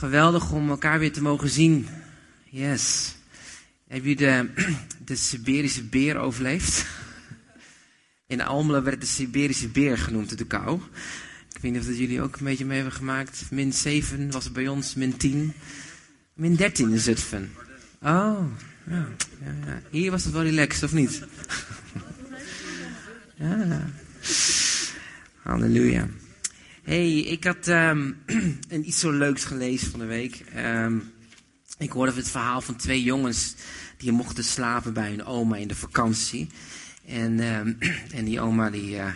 Geweldig om elkaar weer te mogen zien. Yes. Heb je de, de Siberische beer overleefd? In Almelo werd de Siberische beer genoemd, de kou. Ik weet niet of dat jullie ook een beetje mee hebben gemaakt. Min 7 was het bij ons, min 10. Min 13 in Zutphen. Oh, ja, ja, ja. Hier was het wel relaxed, of niet? ja. Halleluja. Hey, ik had um, een iets zo leuks gelezen van de week. Um, ik hoorde het verhaal van twee jongens die mochten slapen bij hun oma in de vakantie. En, um, en die oma die, uh,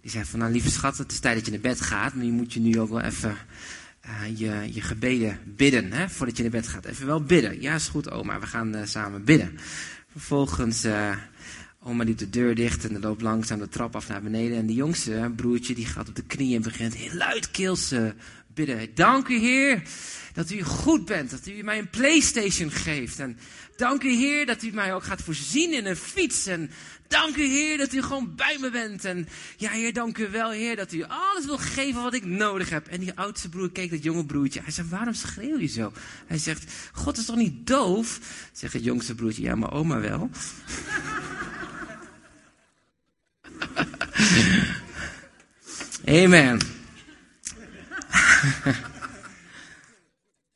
die zei van, nou lieve schat, het is tijd dat je naar bed gaat. Maar je moet je nu ook wel even uh, je, je gebeden bidden, hè, voordat je naar bed gaat. Even wel bidden. Ja, is goed oma, we gaan uh, samen bidden. Vervolgens Oma doet de deur dicht en loopt langzaam de trap af naar beneden. En die jongste broertje die gaat op de knieën en begint heel luidkeels bidden. Dank u Heer dat u goed bent, dat u mij een Playstation geeft. En dank u Heer dat u mij ook gaat voorzien in een fiets. En dank u Heer dat u gewoon bij me bent. En ja Heer, dank u wel Heer dat u alles wil geven wat ik nodig heb. En die oudste broer keek dat jonge broertje. Hij zei, waarom schreeuw je zo? Hij zegt, God is toch niet doof? Zegt het jongste broertje, ja maar oma wel. Amen.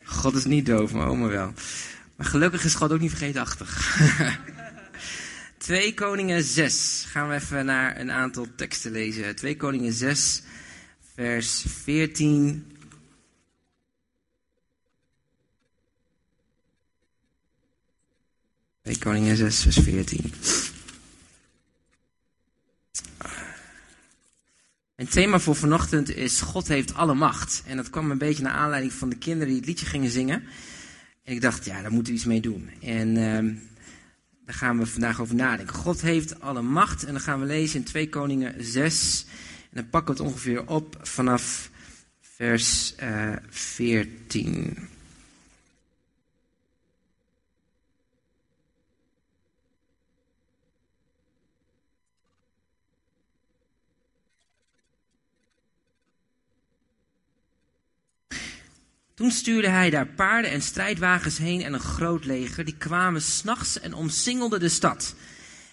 God is niet doof, maar oma wel. Maar gelukkig is God ook niet vergeetachtig. 2 Koningen 6. Gaan we even naar een aantal teksten lezen. 2 Koningen 6, vers 14. Twee Koningen 6, vers 14. Het thema voor vanochtend is God heeft alle macht. En dat kwam een beetje naar aanleiding van de kinderen die het liedje gingen zingen. En ik dacht, ja, daar moeten we iets mee doen. En uh, daar gaan we vandaag over nadenken. God heeft alle macht. En dan gaan we lezen in 2 Koningen 6. En dan pakken we het ongeveer op vanaf vers uh, eh, 14. Toen stuurde hij daar paarden en strijdwagens heen en een groot leger. Die kwamen s'nachts en omsingelden de stad.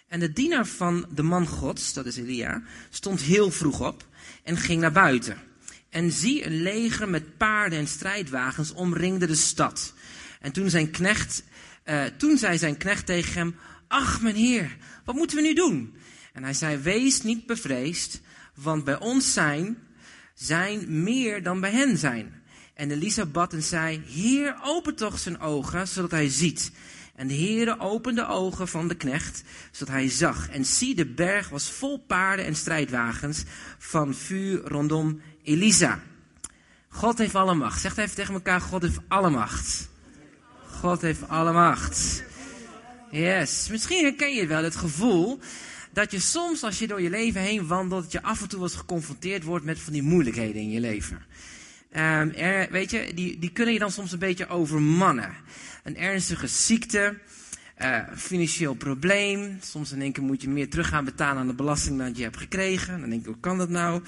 En de dienaar van de man gods, dat is Elia, stond heel vroeg op en ging naar buiten. En zie, een leger met paarden en strijdwagens omringde de stad. En toen, zijn knecht, uh, toen zei zijn knecht tegen hem, ach mijn heer, wat moeten we nu doen? En hij zei, wees niet bevreesd, want bij ons zijn, zijn meer dan bij hen zijn. En Elisa bad en zei, Heer, open toch zijn ogen, zodat hij ziet. En de Heere opende de ogen van de knecht, zodat hij zag. En zie, de berg was vol paarden en strijdwagens van vuur rondom Elisa. God heeft alle macht. Zegt even tegen elkaar, God heeft alle macht. God heeft alle macht. Yes. Misschien herken je wel het gevoel dat je soms als je door je leven heen wandelt, dat je af en toe eens geconfronteerd wordt met van die moeilijkheden in je leven. Er, weet je, die, die kunnen je dan soms een beetje overmannen. Een ernstige ziekte, uh, financieel probleem. Soms in één keer moet je meer terug gaan betalen aan de belasting dan je hebt gekregen. Dan denk ik, hoe kan dat nou?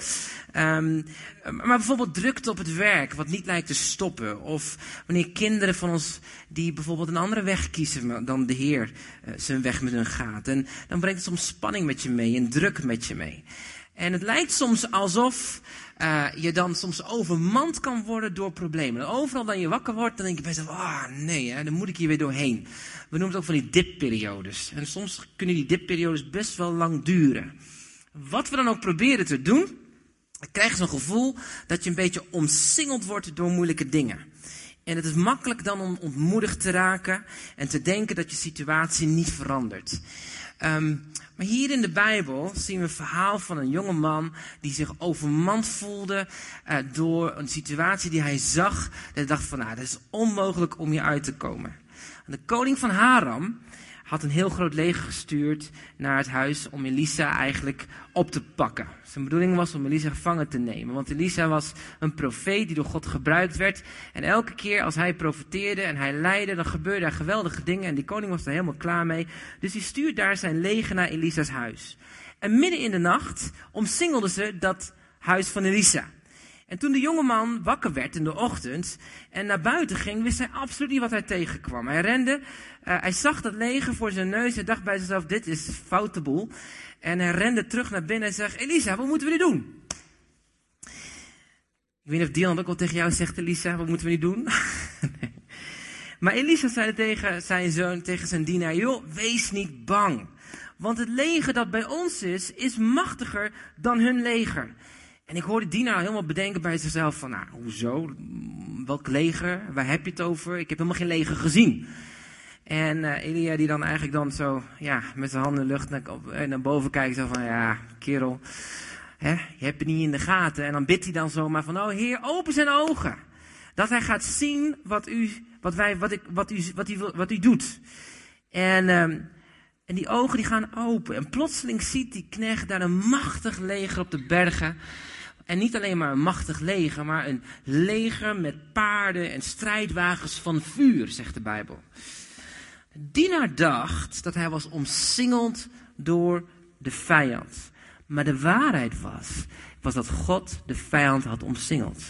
Um, maar bijvoorbeeld drukte op het werk, wat niet lijkt te stoppen. Of wanneer kinderen van ons die bijvoorbeeld een andere weg kiezen dan de Heer uh, zijn weg met hun gaat. En dan brengt het soms spanning met je mee en druk met je mee. En het lijkt soms alsof uh, je dan soms overmand kan worden door problemen. En overal dan je wakker wordt, dan denk je bij jezelf, ah nee, hè, dan moet ik hier weer doorheen. We noemen het ook van die dipperiodes. En soms kunnen die dipperiodes best wel lang duren. Wat we dan ook proberen te doen, krijg je zo'n gevoel dat je een beetje omsingeld wordt door moeilijke dingen. En het is makkelijk dan om ontmoedigd te raken en te denken dat je situatie niet verandert. Um, maar hier in de Bijbel zien we een verhaal van een jonge man die zich overmand voelde uh, door een situatie die hij zag. Dat hij dacht van, nou, dat is onmogelijk om hier uit te komen. En de koning van Haram had een heel groot leger gestuurd naar het huis om Elisa eigenlijk op te pakken. Zijn bedoeling was om Elisa gevangen te nemen. Want Elisa was een profeet die door God gebruikt werd. En elke keer als hij profeteerde en hij leidde, dan gebeurden er geweldige dingen. En die koning was daar helemaal klaar mee. Dus hij stuurt daar zijn leger naar Elisa's huis. En midden in de nacht omsingelden ze dat huis van Elisa. En toen de jongeman wakker werd in de ochtend en naar buiten ging, wist hij absoluut niet wat hij tegenkwam. Hij rende, uh, hij zag dat leger voor zijn neus en dacht bij zichzelf, dit is foute boel. En hij rende terug naar binnen en zei, Elisa, wat moeten we nu doen? Ik weet niet of Dylan ook al tegen jou zegt, Elisa, wat moeten we nu doen? nee. Maar Elisa zei tegen zijn zoon, tegen zijn dienaar, joh, wees niet bang. Want het leger dat bij ons is, is machtiger dan hun leger. En ik hoorde Dina helemaal bedenken bij zichzelf van, nou, hoezo? Welk leger? Waar heb je het over? Ik heb helemaal geen leger gezien. En uh, Elia die dan eigenlijk dan zo, ja, met zijn handen in de lucht naar, eh, naar boven kijkt, zo van, ja, kerel, hè, je hebt het niet in de gaten. En dan bidt hij dan zomaar van, oh heer, open zijn ogen. Dat hij gaat zien wat u, wat wij, wat ik, wat u, wat u, wat u doet. En, um, en die ogen die gaan open. En plotseling ziet die knecht daar een machtig leger op de bergen. En niet alleen maar een machtig leger, maar een leger met paarden en strijdwagens van vuur, zegt de Bijbel. Dienaar dacht dat hij was omsingeld door de vijand. Maar de waarheid was, was dat God de vijand had omsingeld.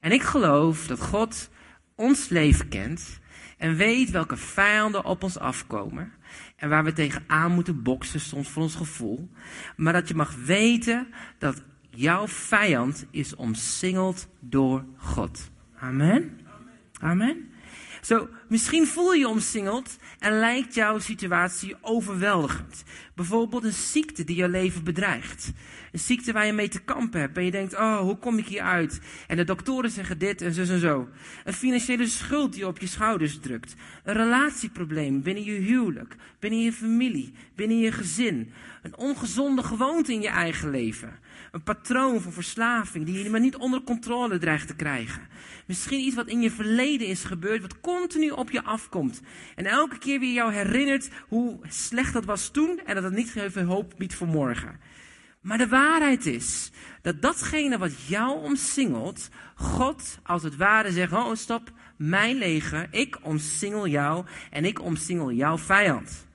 En ik geloof dat God ons leven kent en weet welke vijanden op ons afkomen. En waar we tegenaan moeten boksen, soms voor ons gevoel. Maar dat je mag weten dat jouw vijand is omsingeld door God. Amen. Amen. Zo, misschien voel je je omsingeld en lijkt jouw situatie overweldigend. Bijvoorbeeld een ziekte die je leven bedreigt. Een ziekte waar je mee te kampen hebt en je denkt, oh, hoe kom ik hier uit? En de doktoren zeggen dit en zo en zo. Een financiële schuld die op je schouders drukt. Een relatieprobleem binnen je huwelijk, binnen je familie, binnen je gezin. Een ongezonde gewoonte in je eigen leven. Een patroon van verslaving die je maar niet onder controle dreigt te krijgen. Misschien iets wat in je verleden is gebeurd, wat continu op je afkomt. En elke keer weer jou herinnert hoe slecht dat was toen en dat het niet even hoop biedt voor morgen. Maar de waarheid is dat datgene wat jou omsingelt, God als het ware zegt, oh stop, mijn leger, ik omsingel jou en ik omsingel jouw vijand.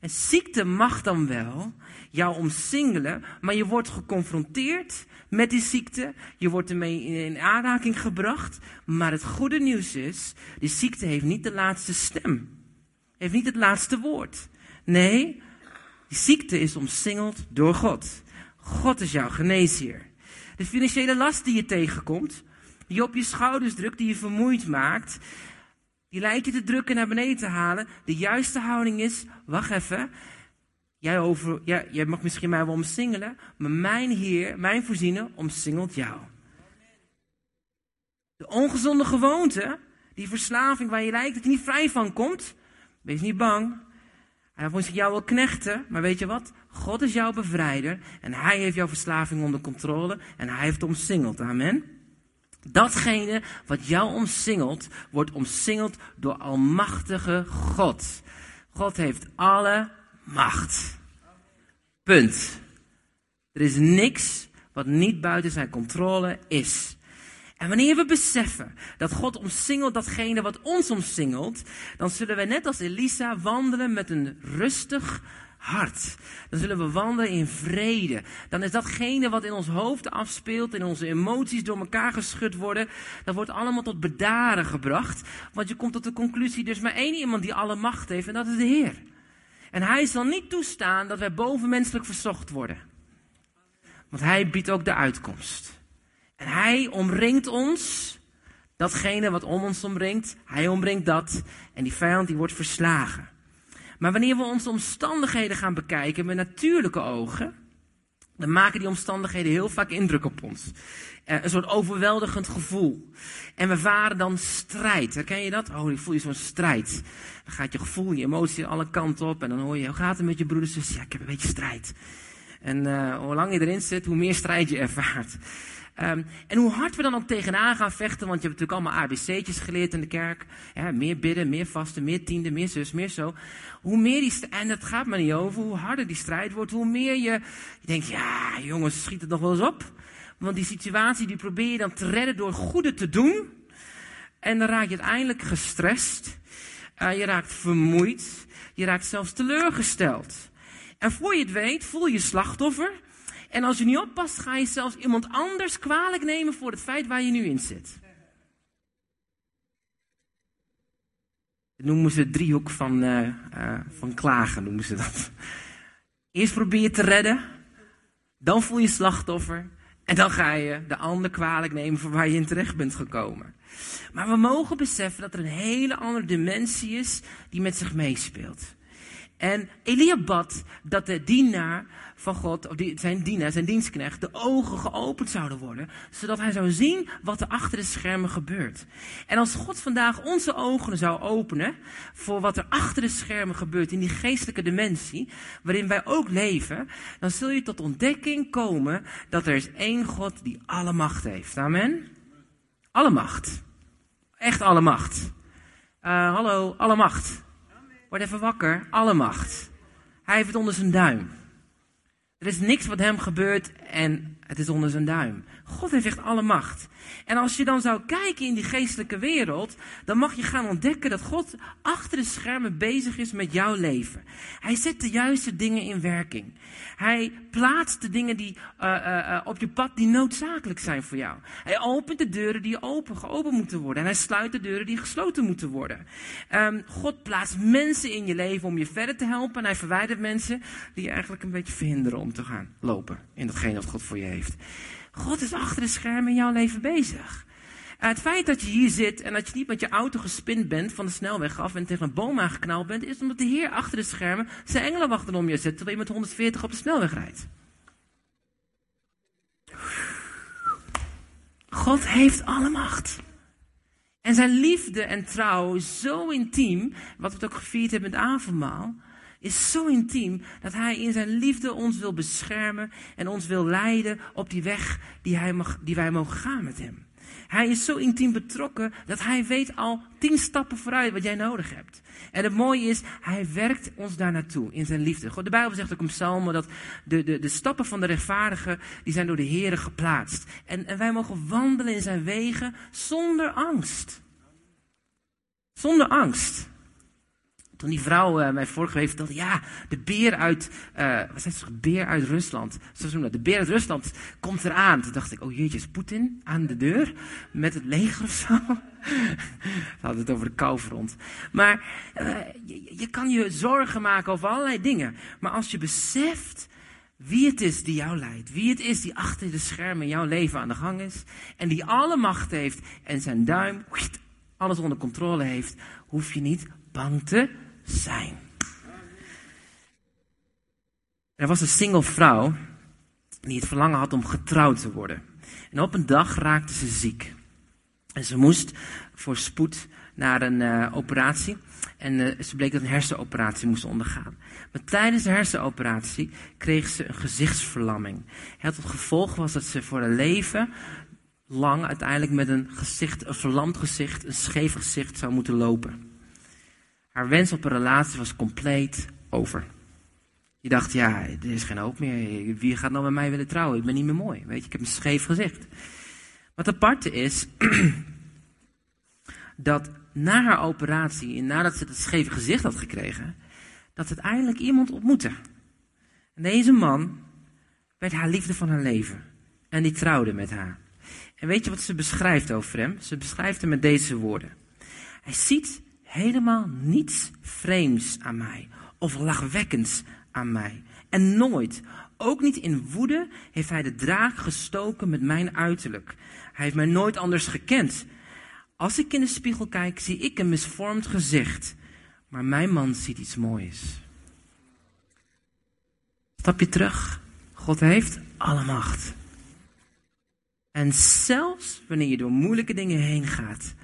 En ziekte mag dan wel jou omsingelen, maar je wordt geconfronteerd met die ziekte. Je wordt ermee in aanraking gebracht. Maar het goede nieuws is, die ziekte heeft niet de laatste stem. Heeft niet het laatste woord. Nee, die ziekte is omsingeld door God. God is jouw geneesheer. De financiële last die je tegenkomt, die je op je schouders drukt, die je vermoeid maakt, die lijkt je te drukken naar beneden te halen. De juiste houding is, wacht even, jij, over, jij mag misschien mij wel omsingelen, maar mijn Heer, mijn voorziener, omsingelt jou. De ongezonde gewoonte, die verslaving waar je lijkt dat je niet vrij van komt, wees niet bang. Hij vond zich jou wel knechten, maar weet je wat? God is jouw bevrijder en hij heeft jouw verslaving onder controle en hij heeft omsingeld. Amen. Datgene wat jou omsingelt, wordt omsingeld door Almachtige God. God heeft alle macht. Punt. Er is niks wat niet buiten zijn controle is. En wanneer we beseffen dat God omsingelt datgene wat ons omsingelt, dan zullen we net als Elisa wandelen met een rustig hart. Dan zullen we wandelen in vrede. Dan is datgene wat in ons hoofd afspeelt, in onze emoties door elkaar geschud worden, dat wordt allemaal tot bedaren gebracht. Want je komt tot de conclusie, is maar één iemand die alle macht heeft en dat is de Heer. En hij zal niet toestaan dat wij bovenmenselijk verzocht worden. Want hij biedt ook de uitkomst. En hij omringt ons, datgene wat om ons omringt, hij omringt dat. En die vijand die wordt verslagen. Maar wanneer we onze omstandigheden gaan bekijken met natuurlijke ogen, dan maken die omstandigheden heel vaak indruk op ons. Uh, een soort overweldigend gevoel. En we varen dan strijd. Herken je dat? Oh, ik voel je zo'n strijd. Dan gaat je gevoel, je emotie alle kanten op. En dan hoor je, hoe gaat het met je broeders? zus? Ja, ik heb een beetje strijd. En uh, hoe lang je erin zit, hoe meer strijd je ervaart. Um, en hoe hard we dan ook tegenaan gaan vechten, want je hebt natuurlijk allemaal ABC'tjes geleerd in de kerk. Ja, meer bidden, meer vasten, meer tiende, meer zus, meer zo. Hoe meer die, en dat gaat maar niet over, hoe harder die strijd wordt, hoe meer je, je denkt, ja jongens, schiet het nog wel eens op. Want die situatie die probeer je dan te redden door goede te doen. En dan raak je uiteindelijk gestrest. Uh, je raakt vermoeid. Je raakt zelfs teleurgesteld. En voor je het weet, voel je slachtoffer. En als je niet oppast, ga je zelfs iemand anders kwalijk nemen voor het feit waar je nu in zit. Dat noemen ze driehoek van, uh, uh, van klagen, noemen ze dat. Eerst probeer je te redden, dan voel je slachtoffer en dan ga je de ander kwalijk nemen voor waar je in terecht bent gekomen. Maar we mogen beseffen dat er een hele andere dimensie is die met zich meespeelt. En Elia bad dat de dienaar van God, of die, zijn dienaar, zijn dienstknecht, de ogen geopend zouden worden, zodat hij zou zien wat er achter de schermen gebeurt. En als God vandaag onze ogen zou openen voor wat er achter de schermen gebeurt in die geestelijke dimensie, waarin wij ook leven, dan zul je tot ontdekking komen dat er is één God die alle macht heeft. Amen? Alle macht. Echt alle macht. Uh, hallo, alle macht. Word even wakker. Alle macht. Hij heeft het onder zijn duim. Er is niks wat hem gebeurt en het is onder zijn duim. God heeft echt alle macht. En als je dan zou kijken in die geestelijke wereld, dan mag je gaan ontdekken dat God achter de schermen bezig is met jouw leven. Hij zet de juiste dingen in werking. Hij plaatst de dingen die, uh, uh, op je pad die noodzakelijk zijn voor jou. Hij opent de deuren die open, geopend moeten worden. En hij sluit de deuren die gesloten moeten worden. Um, God plaatst mensen in je leven om je verder te helpen. En hij verwijdert mensen die je eigenlijk een beetje verhinderen om te gaan lopen in datgene wat God voor je heeft. God is achter de schermen in jouw leven bezig. Het feit dat je hier zit en dat je niet met je auto gespind bent van de snelweg af en tegen een boom aangeknald bent, is omdat de Heer achter de schermen zijn engelen wachten om je zet terwijl je met 140 op de snelweg rijdt. God heeft alle macht. En zijn liefde en trouw zo intiem, wat we het ook gevierd hebben met avondmaal, is zo intiem dat hij in zijn liefde ons wil beschermen en ons wil leiden op die weg die, hij mag, die wij mogen gaan met hem. Hij is zo intiem betrokken dat hij weet al tien stappen vooruit wat jij nodig hebt. En het mooie is, hij werkt ons daar naartoe in zijn liefde. De Bijbel zegt ook in Psalmen dat de, de, de stappen van de rechtvaardigen, die zijn door de Here geplaatst. En wij mogen wandelen in zijn wegen zonder angst. Zonder angst. Toen die vrouw uh, mij vorige week ja, de beer uit, uh, wat zei ze, beer uit Rusland. Zo noemen de beer uit Rusland komt eraan. Toen dacht ik, oh jeetje, is Poetin aan de deur met het leger of zo? We hadden het over de koufront. Maar uh, je, je kan je zorgen maken over allerlei dingen. Maar als je beseft wie het is die jou leidt, wie het is die achter de schermen jouw leven aan de gang is, en die alle macht heeft en zijn duim alles onder controle heeft, hoef je niet bang te zijn. Er was een single vrouw die het verlangen had om getrouwd te worden. En op een dag raakte ze ziek. En ze moest voor spoed naar een uh, operatie. En uh, ze bleek dat een hersenoperatie moest ondergaan. Maar tijdens de hersenoperatie kreeg ze een gezichtsverlamming. Het gevolg was dat ze voor haar leven lang uiteindelijk met een gezicht, een verlamd gezicht, een scheef gezicht zou moeten lopen. Haar wens op een relatie was compleet over. Je dacht, ja, er is geen hoop meer. Wie gaat nou met mij willen trouwen? Ik ben niet meer mooi. Weet je, ik heb een scheef gezicht. Wat aparte is, dat na haar operatie en nadat ze het scheve gezicht had gekregen, dat ze uiteindelijk iemand ontmoette. En deze man werd haar liefde van haar leven. En die trouwde met haar. En weet je wat ze beschrijft over hem? Ze beschrijft hem met deze woorden. Hij ziet helemaal niets vreemds aan mij of lachwekkends aan mij. En nooit, ook niet in woede, heeft hij de draak gestoken met mijn uiterlijk. Hij heeft mij nooit anders gekend. Als ik in de spiegel kijk, zie ik een misvormd gezicht. Maar mijn man ziet iets moois. Stap je terug. God heeft alle macht. En zelfs wanneer je door moeilijke dingen heen gaat,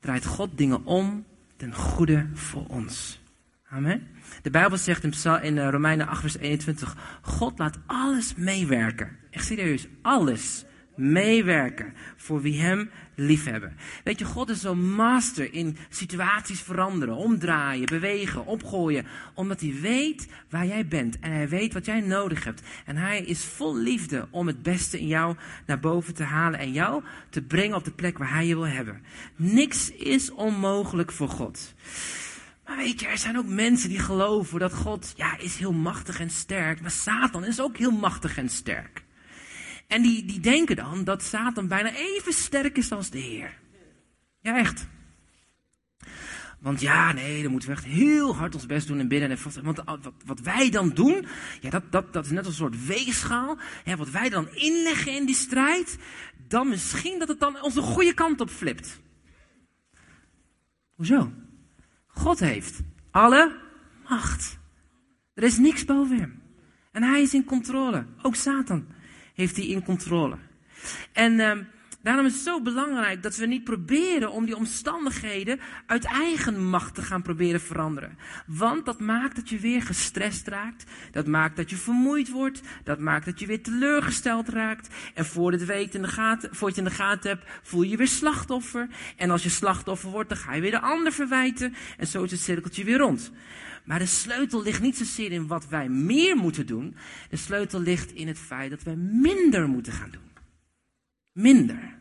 draait God dingen om ten goede voor ons. Amen. De Bijbel zegt in, eh, Romeinen 8, vers 21, God laat alles meewerken. Echt serieus, alles meewerken voor wie hem liefhebben. Weet je, God is zo'n master in situaties veranderen, omdraaien, bewegen, opgooien. Omdat hij weet waar jij bent en hij weet wat jij nodig hebt. En hij is vol liefde om het beste in jou naar boven te halen en jou te brengen op de plek waar hij je wil hebben. Niks is onmogelijk voor God. Maar weet je, er zijn ook mensen die geloven dat God, ja, is heel machtig en sterk. Maar Satan is ook heel machtig en sterk. En die, die denken dan dat Satan bijna even sterk is als de Heer. Ja, echt. Want ja, nee, dan moeten we echt heel hard ons best doen en bidden. En want wat, wat wij dan doen, ja, dat, dat, dat is net een soort weegschaal. Ja, wat wij dan inleggen in die strijd, dan misschien dat het dan onze goede kant op flipt. Hoezo? God heeft alle macht. Er is niks boven hem. En hij is in controle. Ook Satan heeft hij in controle. En uh, daarom is het zo belangrijk dat we niet proberen om die omstandigheden uit eigen macht te gaan proberen veranderen. Want dat maakt dat je weer gestrest raakt. Dat maakt dat je vermoeid wordt. Dat maakt dat je weer teleurgesteld raakt. En voor het weet in de gaten, je in de gaten hebt, voel je je weer slachtoffer. En als je slachtoffer wordt, dan ga je weer de ander verwijten. En zo is het cirkeltje weer rond. Maar de sleutel ligt niet zozeer in wat wij meer moeten doen. De sleutel ligt in het feit dat wij minder moeten gaan doen. Minder.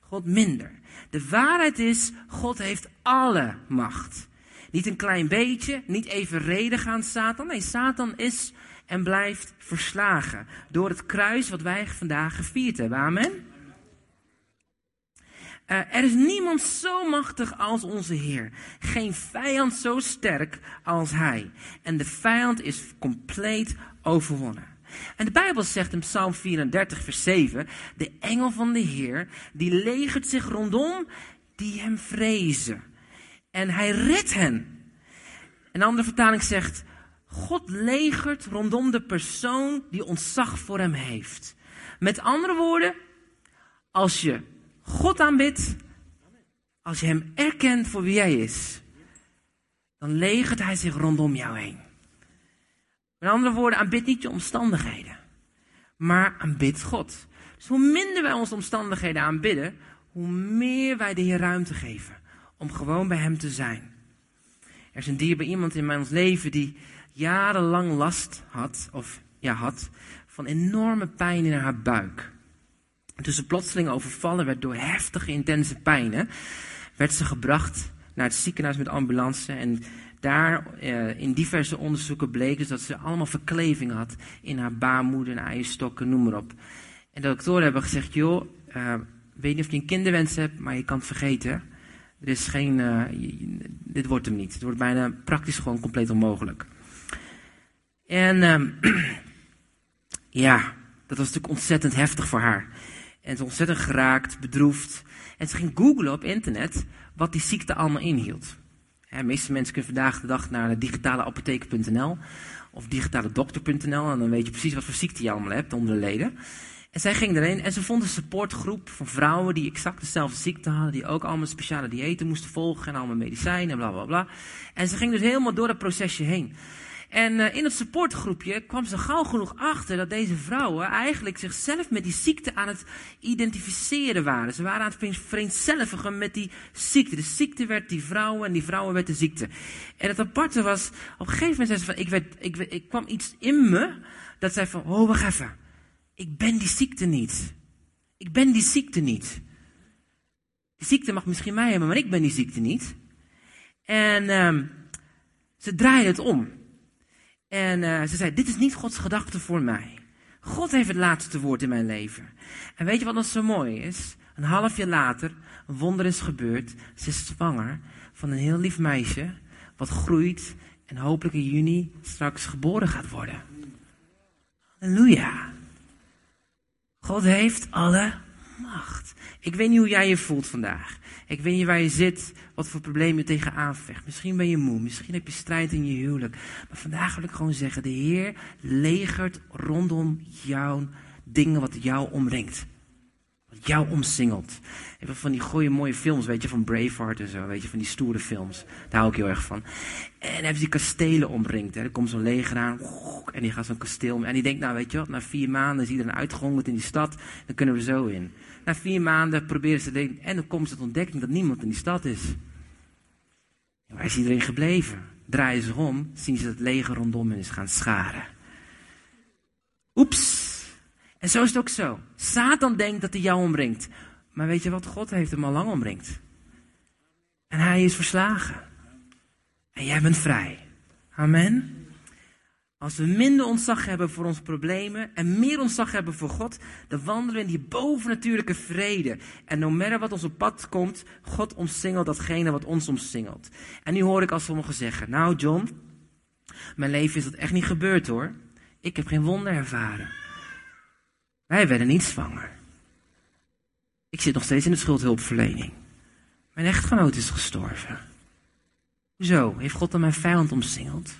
God minder. De waarheid is, God heeft alle macht. Niet een klein beetje, niet evenredig aan Satan. Nee, Satan is en blijft verslagen door het kruis wat wij vandaag gevierd hebben. Amen. Uh, er is niemand zo machtig als onze Heer. Geen vijand zo sterk als Hij. En de vijand is compleet overwonnen. En de Bijbel zegt in Psalm 34, vers 7: De engel van de Heer, die legert zich rondom die hem vrezen. En hij redt hen. Een andere vertaling zegt: God legert rondom de persoon die ontzag voor hem heeft. Met andere woorden, als je God aanbidt, als je hem erkent voor wie hij is, dan legert hij zich rondom jou heen. Met andere woorden, aanbid niet je omstandigheden, maar aanbid God. Dus hoe minder wij onze omstandigheden aanbidden, hoe meer wij de Heer ruimte geven om gewoon bij Hem te zijn. Er is een dierbaar iemand in mijn leven die jarenlang last had, of ja had, van enorme pijn in haar buik. Toen ze plotseling overvallen werd door heftige, intense pijnen, werd ze gebracht naar het ziekenhuis met ambulance. En daar eh, in diverse onderzoeken bleek dus dat ze allemaal verkleving had in haar baarmoeder en eierstokken, noem maar op. En de doktoren hebben gezegd, joh, uh, weet niet of je een kinderwens hebt, maar je kan het vergeten. Er is geen, uh, dit wordt hem niet. Het wordt bijna praktisch gewoon compleet onmogelijk. En uh, ja, dat was natuurlijk ontzettend heftig voor haar. En ze ontzettend geraakt, bedroefd. En ze ging googlen op internet wat die ziekte allemaal inhield. de meeste mensen kunnen vandaag de dag naar digitaleapotheek.nl of digitaledokter.nl en dan weet je precies wat voor ziekte je allemaal hebt onder de leden. En zij ging erin en ze vond een supportgroep van vrouwen die exact dezelfde ziekte hadden, die ook allemaal speciale diëten moesten volgen en allemaal medicijnen en bla bla bla. En ze ging dus helemaal door dat procesje heen. En uh, in het supportgroepje kwam ze gauw genoeg achter dat deze vrouwen eigenlijk zichzelf met die ziekte aan het identificeren waren. Ze waren aan het vereenzelvigen met die ziekte. De ziekte werd die vrouwen en die vrouwen werd de ziekte. En het aparte was, op een gegeven moment zei ze van, ik, werd, ik, ik kwam iets in me dat zei van, oh wacht even, ik ben die ziekte niet. Ik ben die ziekte niet. Die ziekte mag misschien mij hebben, maar ik ben die ziekte niet. En um, ze draaide het om. En uh, ze zei, dit is niet Gods gedachte voor mij. God heeft het laatste woord in mijn leven. En weet je wat dan zo mooi is? Een half jaar later, een wonder is gebeurd. Ze is zwanger van een heel lief meisje, wat groeit en hopelijk in juni straks geboren gaat worden. Halleluja. God heeft alle macht. Ik weet niet hoe jij je voelt vandaag. Ik weet niet waar je zit, wat voor problemen je tegenaan vecht. Misschien ben je moe, misschien heb je strijd in je huwelijk. Maar vandaag wil ik gewoon zeggen, de Heer legert rondom jouw dingen wat jou omringt. Wat jou omsingelt. Even van die goede mooie films, weet je, van Braveheart en zo, weet je, van die stoere films. Daar hou ik heel erg van. En dan hebben die kastelen omringd. Hè. Er komt zo'n leger aan en die gaat zo'n kasteel. En die denkt, nou weet je wat, na vier maanden is iedereen uitgehongerd in die stad, dan kunnen we zo in. Na vier maanden proberen ze te en dan komen ze tot ontdekking dat niemand in die stad is. waar is iedereen gebleven? Draaien ze om, zien ze dat het leger rondom hen is gaan scharen. Oeps. En zo is het ook zo. Satan denkt dat hij jou omringt. Maar weet je wat? God heeft hem al lang omringd. En hij is verslagen. En jij bent vrij. Amen. Als we minder ontzag hebben voor onze problemen en meer ontzag hebben voor God, dan wandelen we in die bovennatuurlijke vrede. En no matter wat ons op pad komt, God omsingelt datgene wat ons omsingelt. En nu hoor ik als sommigen zeggen, nou John, mijn leven is dat echt niet gebeurd hoor. Ik heb geen wonder ervaren. Wij werden niet zwanger. Ik zit nog steeds in de schuldhulpverlening. Mijn echtgenoot is gestorven. Hoezo? Heeft God dan mijn vijand omsingeld?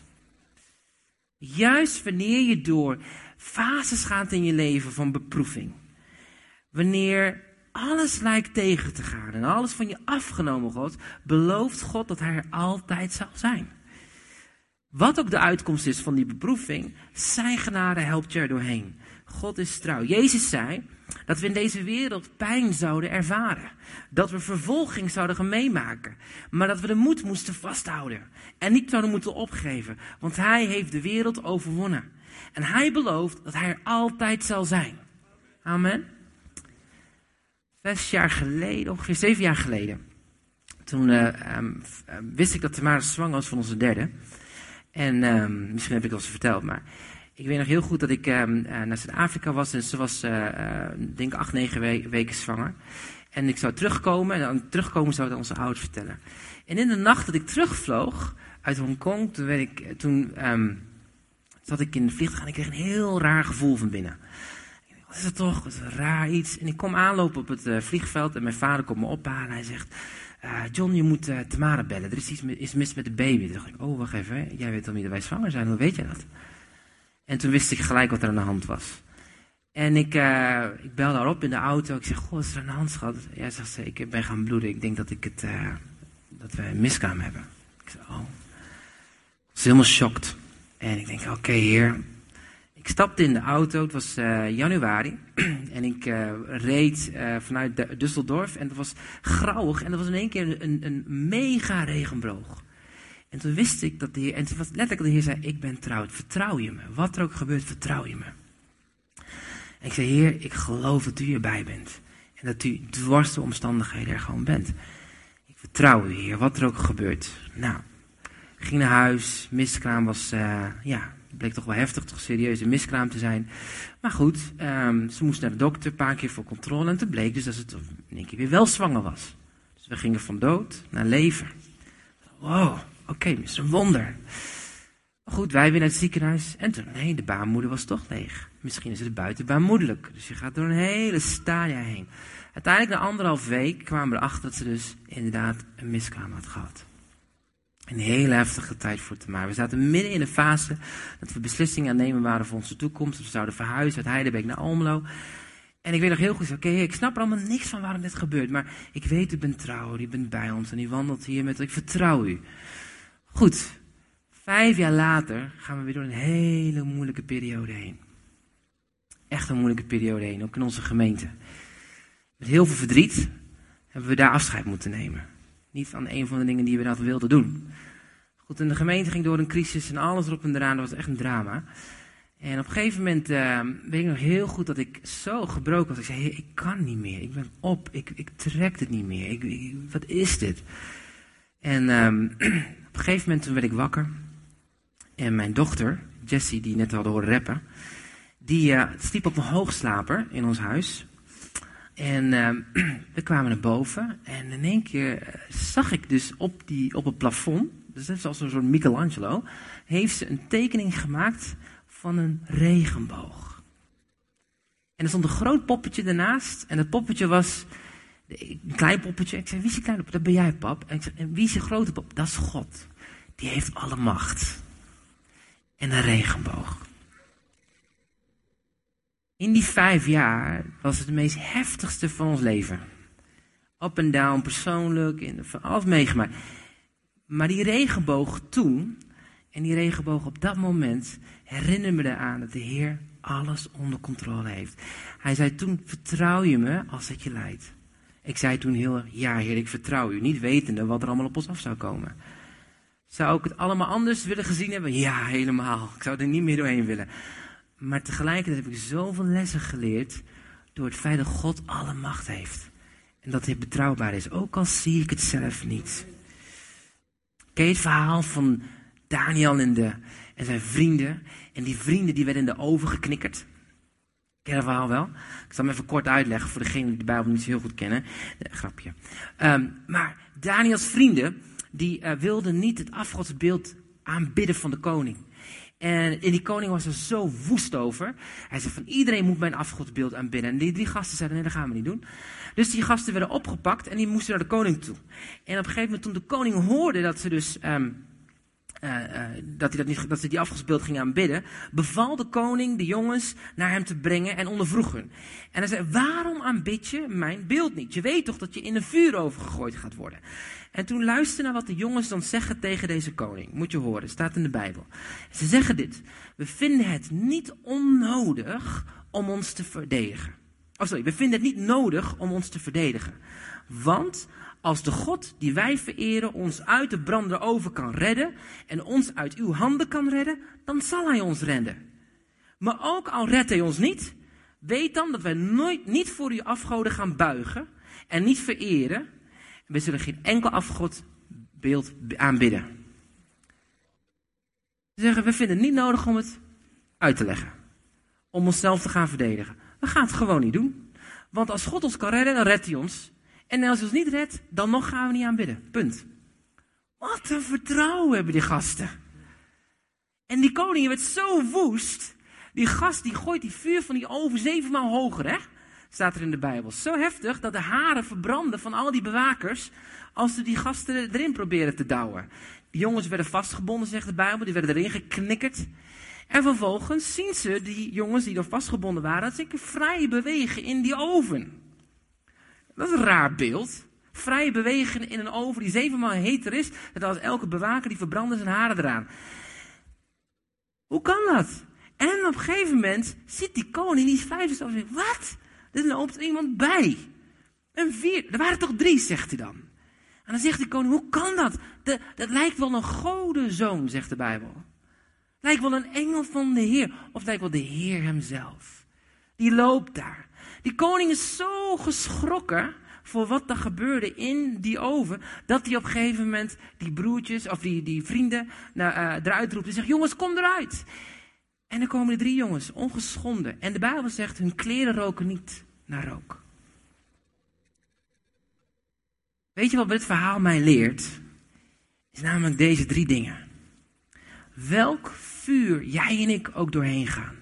Juist wanneer je door fases gaat in je leven van beproeving. Wanneer alles lijkt tegen te gaan en alles van je afgenomen wordt, belooft God dat Hij er altijd zal zijn. Wat ook de uitkomst is van die beproeving, zijn genade helpt je er doorheen. God is trouw. Jezus zei dat we in deze wereld pijn zouden ervaren. Dat we vervolging zouden gaan meemaken. Maar dat we de moed moesten vasthouden. En niet zouden moeten opgeven. Want Hij heeft de wereld overwonnen. En Hij belooft dat Hij er altijd zal zijn. Amen. Zes jaar geleden, ongeveer zeven jaar geleden. Toen uh, um, wist ik dat Tamara zwanger was van onze derde. En um, misschien heb ik het al verteld, maar ik weet nog heel goed dat ik uh, naar Zuid-Afrika was en ze was, uh, denk ik, acht, negen we weken zwanger. En ik zou terugkomen en dan terugkomen zou ik onze ouders vertellen. En in de nacht dat ik terugvloog uit Hongkong, toen, werd ik, toen um, zat ik in de vliegtuig en ik kreeg een heel raar gevoel van binnen. Wat is het toch? Wat is raar iets. En ik kom aanlopen op het vliegveld en mijn vader komt me ophalen. Hij zegt, John, je moet Tamara bellen. Er is iets is mis met de baby. Toen dacht ik, oh, wacht even. Hè? Jij weet al niet dat wij zwanger zijn. Hoe weet jij dat? En toen wist ik gelijk wat er aan de hand was. En ik, uh, ik bel daarop in de auto. Ik zeg, goh, is er aan de hand, schat? Jij zegt ze, ik ben gaan bloeden. Ik denk dat, ik het, uh, dat we een miskraam hebben. Ik zeg, oh. Ik was helemaal shocked. En ik denk, oké, okay, heer. Ik stapte in de auto. Het was uh, januari. en ik reed vanuit Düsseldorf. En het was grauwig. En er was in één keer een, een mega regenboog. En toen wist ik dat de Heer, en het was letterlijk de Heer zei, ik ben trouw, vertrouw je me. Wat er ook gebeurt, vertrouw je me. En ik zei, Heer, ik geloof dat u erbij bent. En dat u dwars de omstandigheden er gewoon bent. Ik vertrouw u, Heer, wat er ook gebeurt. Nou, ging naar huis, miskraam was, uh, ja, bleek toch wel heftig, toch serieuze miskraam te zijn. Maar goed, um, ze moest naar de dokter een paar keer voor controle. En toen bleek dus dat ze in één keer weer wel zwanger was. Dus we gingen van dood naar leven. Wow, Oké, okay, een wonder. Goed, wij weer naar het ziekenhuis. En toen, nee, de baarmoeder was toch leeg. Misschien is het buitenbaarmoedelijk. Dus je gaat door een hele stadia heen. Uiteindelijk, na anderhalf week, kwamen we erachter dat ze dus inderdaad een miskraam had gehad. Een hele heftige tijd voor Tamar. We zaten midden in de fase dat we beslissingen aan nemen waren voor onze toekomst. We zouden verhuizen uit Heidelberg naar Almelo. En ik weet nog heel goed, oké, ik snap er allemaal niks van waarom dit gebeurt. Maar ik weet, u bent trouw, u bent bij ons en u wandelt hier met, ik vertrouw u. Goed, vijf jaar later gaan we weer door een hele moeilijke periode heen. Echt een moeilijke periode heen, ook in onze gemeente. Met heel veel verdriet hebben we daar afscheid moeten nemen. Niet van een van de dingen die we dat wilden doen. Goed, en de gemeente ging door een crisis en alles erop en eraan. Dat was echt een drama. En op een gegeven moment uh, weet ik nog heel goed dat ik zo gebroken was. Ik zei, ik kan niet meer. Ik ben op. Ik, ik trek het niet meer. Ik, wat is dit? En um, een gegeven moment werd ik wakker. En mijn dochter, Jessie, die net hadden horen rappen, die uh, sliep op een hoogslaper in ons huis. En uh, we kwamen naar boven en in één keer eh, zag ik dus op, die, op het plafond, dus dat is als een soort Michelangelo, heeft ze een tekening gemaakt van een regenboog. En er stond een groot poppetje ernaast en dat poppetje was een klein poppetje. Ik zei, wie is die kleine poppetje? Dat ben jij, pap. En wie is je grote pop? Dat is God. Die heeft alle macht. En een regenboog. In die vijf jaar was het de meest heftigste van ons leven. Up en down, persoonlijk, in, van alles meegemaakt. Maar die regenboog toen, en die regenboog op dat moment, herinner me eraan dat de Heer alles onder controle heeft. Hij zei toen, vertrouw je me als het je leidt. Ik zei toen heel, ja heer, ik vertrouw u, niet wetende wat er allemaal op ons af zou komen. Zou ik het allemaal anders willen gezien hebben? Ja, helemaal. Ik zou er niet meer doorheen willen. Maar tegelijkertijd heb ik zoveel lessen geleerd door het feit dat God alle macht heeft. En dat hij betrouwbaar is, ook al zie ik het zelf niet. Ken je het verhaal van Daniel en, de, en zijn vrienden? En die vrienden die werden in de oven geknikkerd. Ken dat verhaal wel? Ik zal hem even kort uitleggen voor degenen die de Bijbel niet zo heel goed kennen. Nee, grapje. Um, maar Daniels vrienden, die uh, wilden niet het afgodsbeeld aanbidden van de koning. En, en die koning was er zo woest over. Hij zei van iedereen moet mijn afgodsbeeld aanbidden. En die drie gasten zeiden nee, dat gaan we niet doen. Dus die gasten werden opgepakt en die moesten naar de koning toe. En op een gegeven moment toen de koning hoorde dat ze dus... Um, uh, uh, dat, hij dat, niet, dat ze die afgespeeld gingen aanbidden, beval de koning de jongens naar hem te brengen en ondervroeg hun. En hij zei, waarom aanbid je mijn beeld niet? Je weet toch dat je in een vuur overgegooid gaat worden. En toen luister naar wat de jongens dan zeggen tegen deze koning. Moet je horen, staat in de Bijbel. Ze zeggen dit, we vinden het niet onnodig om ons te verdedigen. Oh sorry, we vinden het niet nodig om ons te verdedigen. Want als de God die wij vereren ons uit de brandende oven kan redden en ons uit uw handen kan redden, dan zal hij ons redden. Maar ook al redt hij ons niet, weet dan dat wij nooit niet voor uw afgoden gaan buigen en niet vereren. We zullen geen enkel afgodbeeld aanbidden. Ze zeggen, we vinden het niet nodig om het uit te leggen. Om onszelf te gaan verdedigen. We gaan het gewoon niet doen. Want als God ons kan redden, dan redt hij ons. En als hij ons niet redt, dan nog gaan we niet aanbidden. Punt. Wat een vertrouwen hebben die gasten. En die koning werd zo woest. Die gast die gooit die vuur van die oven zevenmaal hoger, hè? Staat er in de Bijbel. Zo heftig dat de haren verbranden van al die bewakers. als ze die gasten erin proberen te douwen. Die jongens werden vastgebonden, zegt de Bijbel. Die werden erin geknikkerd. En vervolgens zien ze die jongens die er vastgebonden waren. dat ze vrij bewegen in die oven. Dat is een raar beeld. Vrij bewegen in een oven die zevenmaal heter is. Dat als elke bewaker die verbrandde zijn haren eraan. Hoe kan dat? En op een gegeven moment ziet die koning die vijf en zegt, wat? Er loopt iemand bij. Een vier. Er waren toch drie, zegt hij dan. En dan zegt die koning, hoe kan dat? De, dat lijkt wel een godenzoon, zegt de Bijbel. Lijkt wel een engel van de Heer. Of lijkt wel de Heer hemzelf. Die loopt daar. Die koning is zo geschrokken voor wat er gebeurde in die oven, dat hij op een gegeven moment die broertjes of die, die vrienden nou, uh, eruit roept en zegt: Jongens, kom eruit. En dan komen de drie jongens, ongeschonden. En de Bijbel zegt: hun kleren roken niet naar rook. Weet je wat dit verhaal mij leert? Is namelijk deze drie dingen. Welk vuur jij en ik ook doorheen gaan.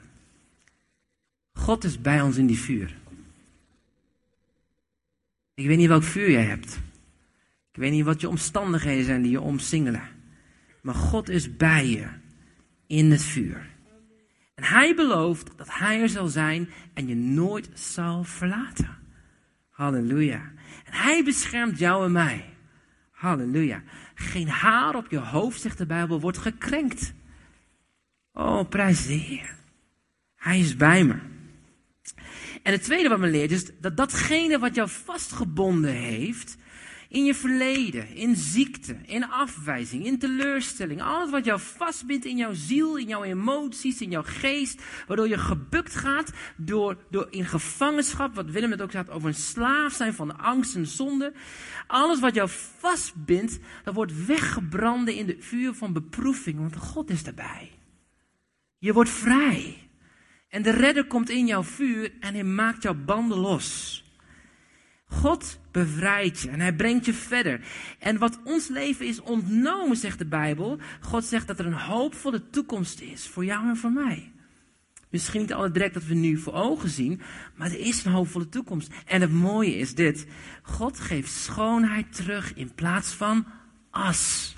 God is bij ons in die vuur. Ik weet niet welk vuur jij hebt. Ik weet niet wat je omstandigheden zijn die je omsingelen. Maar God is bij je in het vuur. En hij belooft dat hij er zal zijn en je nooit zal verlaten. Halleluja. En hij beschermt jou en mij. Halleluja. Geen haar op je hoofd, zegt de Bijbel, wordt gekrenkt. Oh, prijs de Heer. Hij is bij me. En het tweede wat me leert is dat datgene wat jou vastgebonden heeft, in je verleden, in ziekte, in afwijzing, in teleurstelling, alles wat jou vastbindt in jouw ziel, in jouw emoties, in jouw geest, waardoor je gebukt gaat door, door in gevangenschap, wat Willem het ook had over een slaaf zijn van angst en zonde. Alles wat jou vastbindt, dat wordt weggebranden in de vuur van beproeving, want God is erbij. Je wordt vrij. En de redder komt in jouw vuur en hij maakt jouw banden los. God bevrijdt je en hij brengt je verder. En wat ons leven is ontnomen, zegt de Bijbel. God zegt dat er een hoopvolle toekomst is voor jou en voor mij. Misschien niet alle direct dat we nu voor ogen zien, maar er is een hoopvolle toekomst. En het mooie is dit: God geeft schoonheid terug in plaats van as.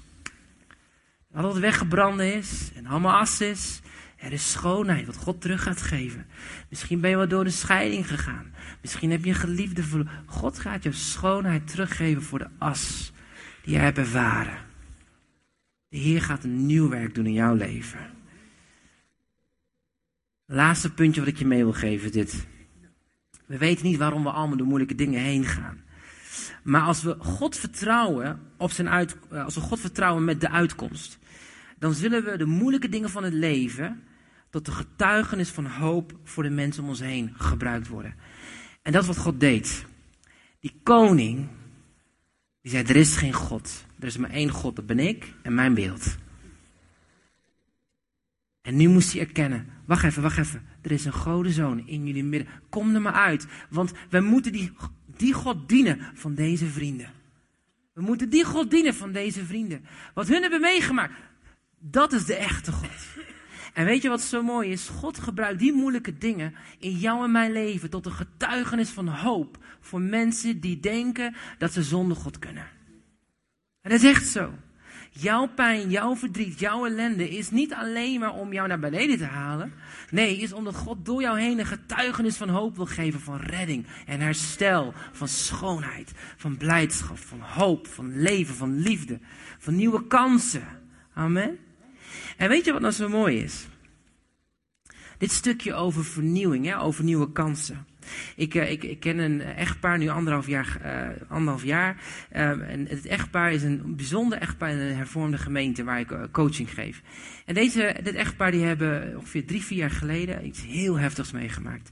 Dat wat weggebrand is en allemaal as is, er is schoonheid wat God terug gaat geven. Misschien ben je wel door een scheiding gegaan. Misschien heb je een geliefde verloren. God gaat je schoonheid teruggeven voor de as die je hebt ervaren. De Heer gaat een nieuw werk doen in jouw leven. Laatste puntje wat ik je mee wil geven dit. We weten niet waarom we allemaal door moeilijke dingen heen gaan. Maar als we God vertrouwen op zijn uit, als we God vertrouwen met de uitkomst, dan zullen we de moeilijke dingen van het leven tot de getuigenis van hoop voor de mensen om ons heen gebruikt worden. En dat is wat God deed. Die koning, Die zei, er is geen God. Er is maar één God, dat ben ik en mijn beeld. En nu moest hij erkennen, wacht even, wacht even. Er is een godenzoon in jullie midden. Kom er maar uit. Want we moeten die, die God dienen van deze vrienden. We moeten die God dienen van deze vrienden. Wat hun hebben meegemaakt, dat is de echte God. En weet je wat zo mooi is? God gebruikt die moeilijke dingen in jou en mijn leven tot een getuigenis van hoop voor mensen die denken dat ze zonder God kunnen. En dat is echt zo. Jouw pijn, jouw verdriet, jouw ellende is niet alleen maar om jou naar beneden te halen. Nee, is omdat God door jou heen een getuigenis van hoop wil geven, van redding en herstel, van schoonheid, van blijdschap, van hoop, van leven, van liefde, van nieuwe kansen. Amen. En weet je wat nou zo mooi is? Dit stukje over vernieuwing, hè, over nieuwe kansen. Ik, uh, ik, ik, ken een echtpaar nu anderhalf jaar. Uh, anderhalf jaar uh, en het echtpaar is een bijzonder echtpaar in een hervormde gemeente waar ik coaching geef. En deze, dit echtpaar die hebben ongeveer drie, vier jaar geleden iets heel heftigs meegemaakt.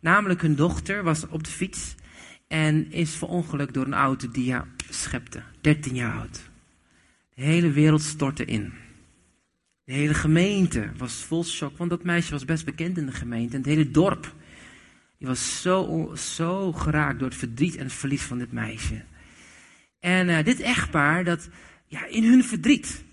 Namelijk hun dochter was op de fiets en is verongelukt door een auto die haar schepte. 13 jaar oud. De hele wereld stortte in. De hele gemeente was vol shock, want dat meisje was best bekend in de gemeente. En het hele dorp die was zo, zo geraakt door het verdriet en het verlies van dit meisje. En uh, dit echtpaar, dat ja, in hun verdriet.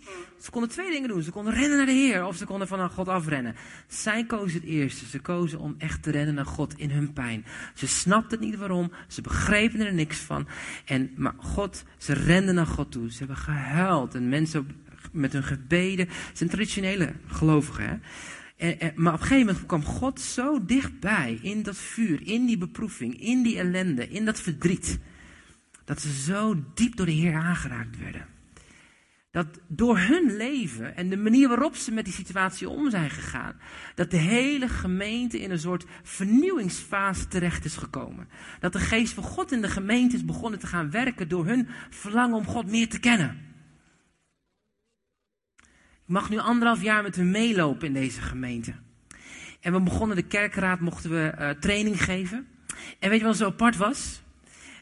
Ze konden twee dingen doen. Ze konden rennen naar de Heer of ze konden van God afrennen. Zij kozen het eerste. Ze kozen om echt te rennen naar God in hun pijn. Ze snapten niet waarom. Ze begrepen er niks van. En, maar God, ze renden naar God toe. Ze hebben gehuild. En mensen met hun gebeden. Het zijn traditionele gelovigen. Hè? En, en, maar op een gegeven moment kwam God zo dichtbij in dat vuur, in die beproeving, in die ellende, in dat verdriet. Dat ze zo diep door de Heer aangeraakt werden. Dat door hun leven en de manier waarop ze met die situatie om zijn gegaan, dat de hele gemeente in een soort vernieuwingsfase terecht is gekomen. Dat de geest van God in de gemeente is begonnen te gaan werken door hun verlangen om God meer te kennen. Ik mag nu anderhalf jaar met hun meelopen in deze gemeente. En we begonnen de kerkraad, mochten we uh, training geven. En weet je wat zo apart was?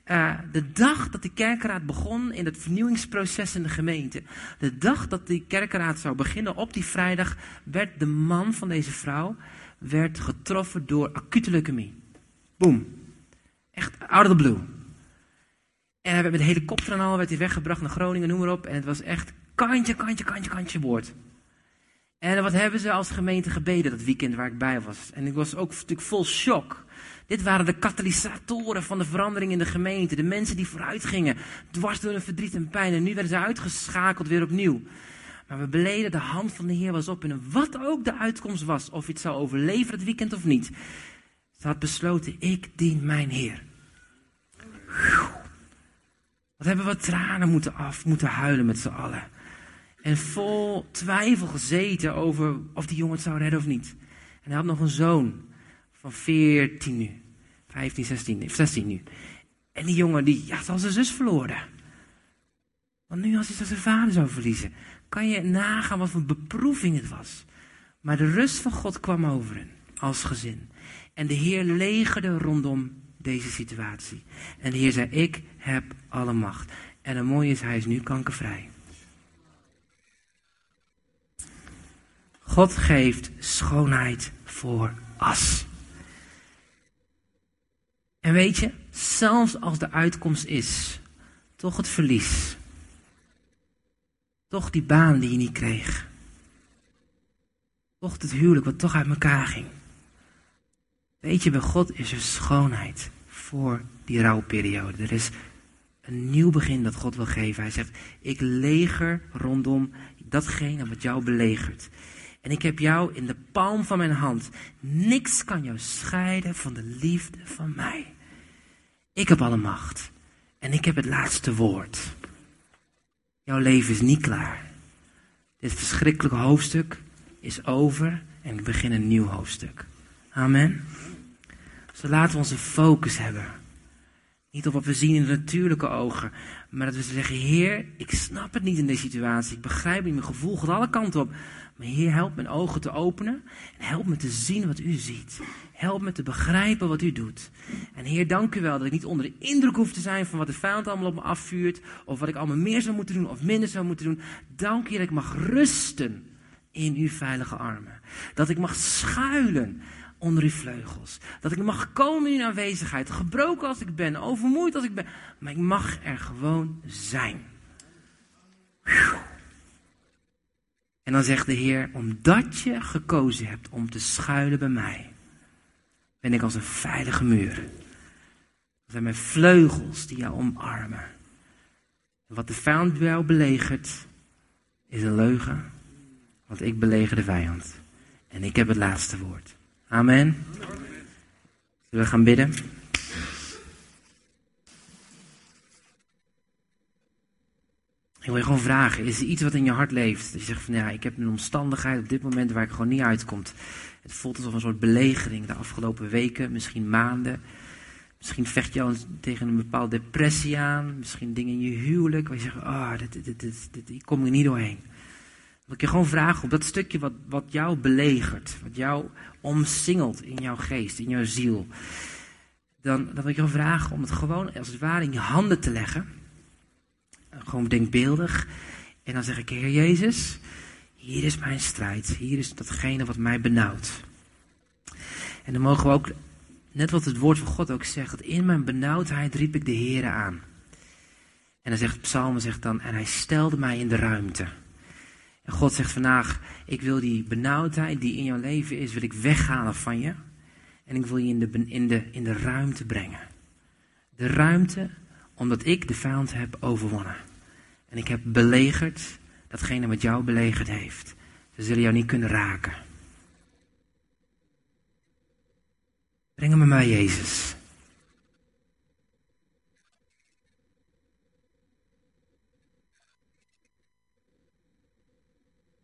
Uh, de dag dat de kerkraad begon in het vernieuwingsproces in de gemeente. De dag dat die kerkraad zou beginnen, op die vrijdag, werd de man van deze vrouw werd getroffen door acute leukemie. Boom. Echt out of the blue. En hij werd met de helikopter en al werd hij weggebracht naar Groningen, noem maar op. En het was echt kantje, kantje, kantje, kantje woord. En wat hebben ze als gemeente gebeden dat weekend waar ik bij was? En ik was ook natuurlijk vol shock. Dit waren de katalysatoren van de verandering in de gemeente. De mensen die vooruit gingen, dwars door hun verdriet en pijn. En nu werden ze uitgeschakeld weer opnieuw. Maar we beleden, de hand van de Heer was op. En wat ook de uitkomst was, of je het zou overleven het weekend of niet. Ze had besloten, ik dien mijn Heer. Wat hebben we tranen moeten af, moeten huilen met z'n allen. En vol twijfel gezeten over of die jongen het zou redden of niet. En hij had nog een zoon van 14 nu. 15, 16, 16 nu. En die jongen die ja, had zijn zus verloren. Want nu als hij zijn vader zou verliezen, kan je nagaan wat voor beproeving het was. Maar de rust van God kwam over hen als gezin. En de Heer legerde rondom deze situatie. En de Heer zei, ik heb alle macht. En het mooie is, hij is nu kankervrij. God geeft schoonheid voor as. En weet je, zelfs als de uitkomst is, toch het verlies. Toch die baan die je niet kreeg. Toch het huwelijk wat toch uit elkaar ging. Weet je, bij God is er schoonheid voor die rouwperiode. Er is een nieuw begin dat God wil geven. Hij zegt, ik leger rondom datgene wat jou belegert. En ik heb jou in de palm van mijn hand. Niks kan jou scheiden van de liefde van mij. Ik heb alle macht. En ik heb het laatste woord. Jouw leven is niet klaar. Dit verschrikkelijke hoofdstuk is over en ik begin een nieuw hoofdstuk. Amen. Zo laten we onze focus hebben. Niet op wat we zien in de natuurlijke ogen, maar dat we zeggen, Heer, ik snap het niet in deze situatie. Ik begrijp niet, mijn gevoel gaat alle kanten op. Maar Heer, help mijn ogen te openen en help me te zien wat U ziet. Help me te begrijpen wat U doet. En Heer, dank U wel dat ik niet onder de indruk hoef te zijn van wat de vijand allemaal op me afvuurt, of wat ik allemaal meer zou moeten doen of minder zou moeten doen. Dank U dat ik mag rusten in Uw veilige armen. Dat ik mag schuilen onder uw vleugels. Dat ik mag komen in uw aanwezigheid, gebroken als ik ben, overmoeid als ik ben. Maar ik mag er gewoon zijn. En dan zegt de Heer, omdat je gekozen hebt om te schuilen bij mij, ben ik als een veilige muur. Dat zijn mijn vleugels die jou omarmen. En wat de vijand jou belegert, is een leugen. Want ik beleger de vijand. En ik heb het laatste woord. Amen. We gaan bidden? Ik wil je gewoon vragen, is er iets wat in je hart leeft? Dat je zegt van ja, ik heb een omstandigheid op dit moment waar ik gewoon niet uitkomt. Het voelt alsof een soort belegering de afgelopen weken, misschien maanden. Misschien vecht je al tegen een bepaalde depressie aan. Misschien dingen in je huwelijk waar je zegt, ah, oh, dit, dit, dit, ik kom er niet doorheen. Wil ik je gewoon vragen op dat stukje wat, wat jou belegert, wat jou omsingelt in jouw geest, in jouw ziel. Dan, dan wil ik je vragen om het gewoon als het ware in je handen te leggen. Gewoon denkbeeldig. En dan zeg ik, Heer Jezus, hier is mijn strijd. Hier is datgene wat mij benauwt. En dan mogen we ook, net wat het woord van God ook zegt, dat in mijn benauwdheid riep ik de Heer aan. En dan zegt Psalm, zegt dan, en hij stelde mij in de ruimte. En God zegt vandaag, ik wil die benauwdheid die in jouw leven is, wil ik weghalen van je. En ik wil je in de, in de, in de ruimte brengen. De ruimte omdat ik de vijand heb overwonnen. En ik heb belegerd datgene wat jou belegerd heeft. Ze zullen jou niet kunnen raken. Breng hem mij, Jezus.